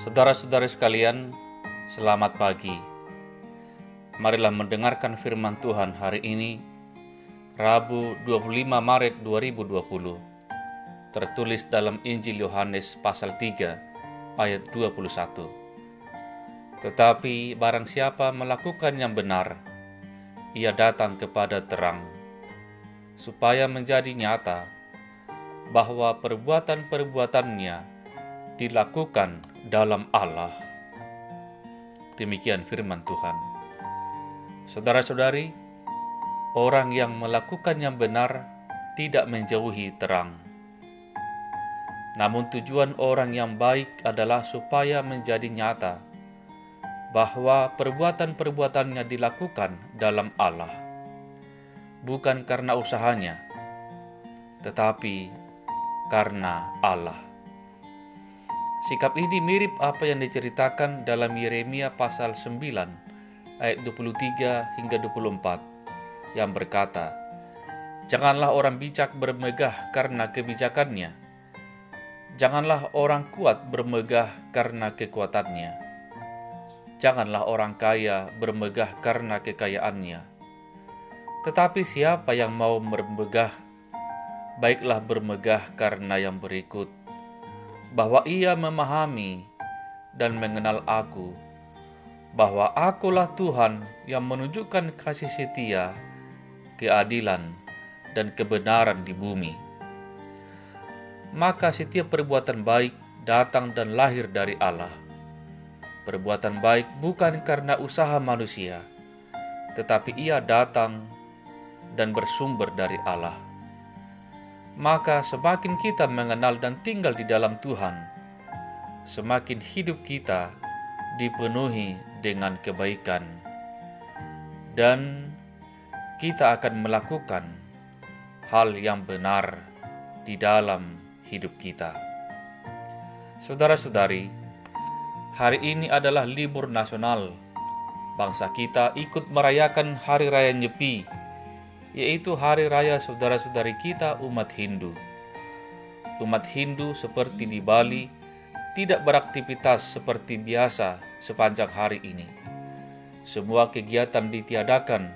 Saudara-saudara sekalian, selamat pagi. Marilah mendengarkan firman Tuhan hari ini, Rabu 25 Maret 2020. Tertulis dalam Injil Yohanes pasal 3 ayat 21. Tetapi barang siapa melakukan yang benar, ia datang kepada terang, supaya menjadi nyata bahwa perbuatan-perbuatannya dilakukan dalam Allah. Demikian firman Tuhan. Saudara-saudari, orang yang melakukan yang benar tidak menjauhi terang. Namun tujuan orang yang baik adalah supaya menjadi nyata bahwa perbuatan-perbuatannya dilakukan dalam Allah, bukan karena usahanya, tetapi karena Allah. Sikap ini mirip apa yang diceritakan dalam Yeremia pasal 9 ayat 23 hingga 24 yang berkata, Janganlah orang bijak bermegah karena kebijakannya. Janganlah orang kuat bermegah karena kekuatannya. Janganlah orang kaya bermegah karena kekayaannya. Tetapi siapa yang mau bermegah, baiklah bermegah karena yang berikut bahwa ia memahami dan mengenal aku, bahwa akulah Tuhan yang menunjukkan kasih setia, keadilan, dan kebenaran di bumi. Maka setiap perbuatan baik datang dan lahir dari Allah. Perbuatan baik bukan karena usaha manusia, tetapi ia datang dan bersumber dari Allah maka semakin kita mengenal dan tinggal di dalam Tuhan, semakin hidup kita dipenuhi dengan kebaikan, dan kita akan melakukan hal yang benar di dalam hidup kita. Saudara-saudari, hari ini adalah libur nasional. Bangsa kita ikut merayakan Hari Raya Nyepi yaitu hari raya saudara-saudari kita umat Hindu. Umat Hindu seperti di Bali tidak beraktivitas seperti biasa sepanjang hari ini. Semua kegiatan ditiadakan,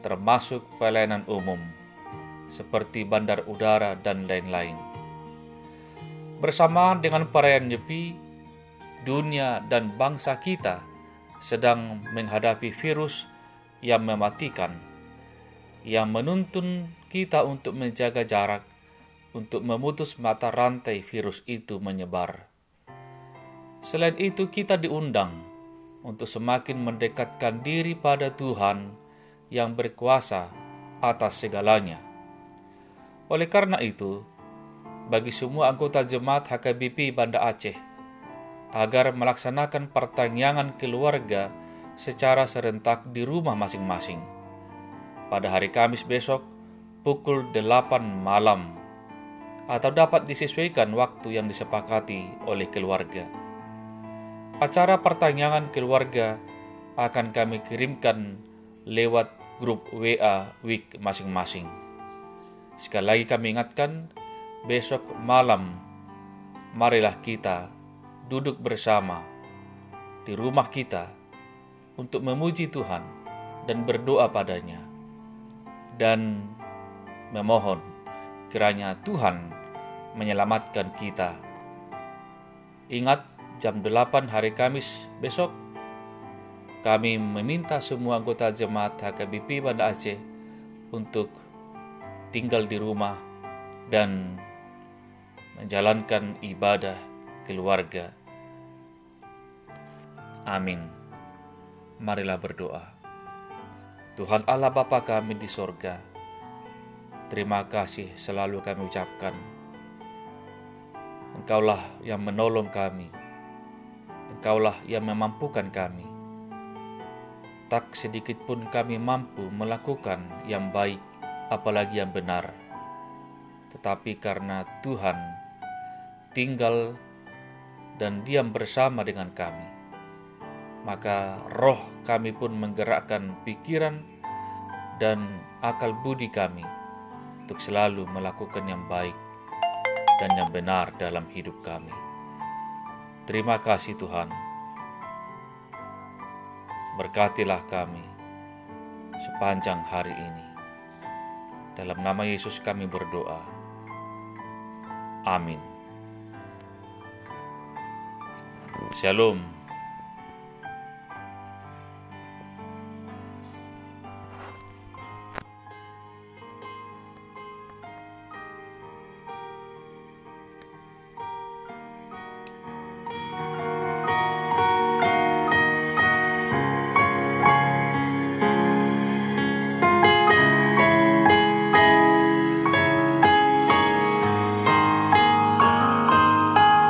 termasuk pelayanan umum, seperti bandar udara dan lain-lain. Bersamaan dengan perayaan Nyepi, dunia dan bangsa kita sedang menghadapi virus yang mematikan yang menuntun kita untuk menjaga jarak, untuk memutus mata rantai virus itu menyebar. Selain itu, kita diundang untuk semakin mendekatkan diri pada Tuhan yang berkuasa atas segalanya. Oleh karena itu, bagi semua anggota jemaat HKBP Banda Aceh, agar melaksanakan pertanyaan keluarga secara serentak di rumah masing-masing pada hari Kamis besok pukul 8 malam atau dapat disesuaikan waktu yang disepakati oleh keluarga. Acara pertanyaan keluarga akan kami kirimkan lewat grup WA week masing-masing. Sekali lagi kami ingatkan, besok malam marilah kita duduk bersama di rumah kita untuk memuji Tuhan dan berdoa padanya dan memohon kiranya Tuhan menyelamatkan kita. Ingat jam 8 hari Kamis besok kami meminta semua anggota jemaat HKBP Banda Aceh untuk tinggal di rumah dan menjalankan ibadah keluarga. Amin. Marilah berdoa. Tuhan Allah Bapa kami di sorga, terima kasih selalu kami ucapkan. Engkaulah yang menolong kami, Engkaulah yang memampukan kami. Tak sedikit pun kami mampu melakukan yang baik, apalagi yang benar. Tetapi karena Tuhan tinggal dan diam bersama dengan kami, maka roh kami pun menggerakkan pikiran dan akal budi kami untuk selalu melakukan yang baik dan yang benar dalam hidup kami. Terima kasih Tuhan. Berkatilah kami sepanjang hari ini. Dalam nama Yesus kami berdoa. Amin. Shalom.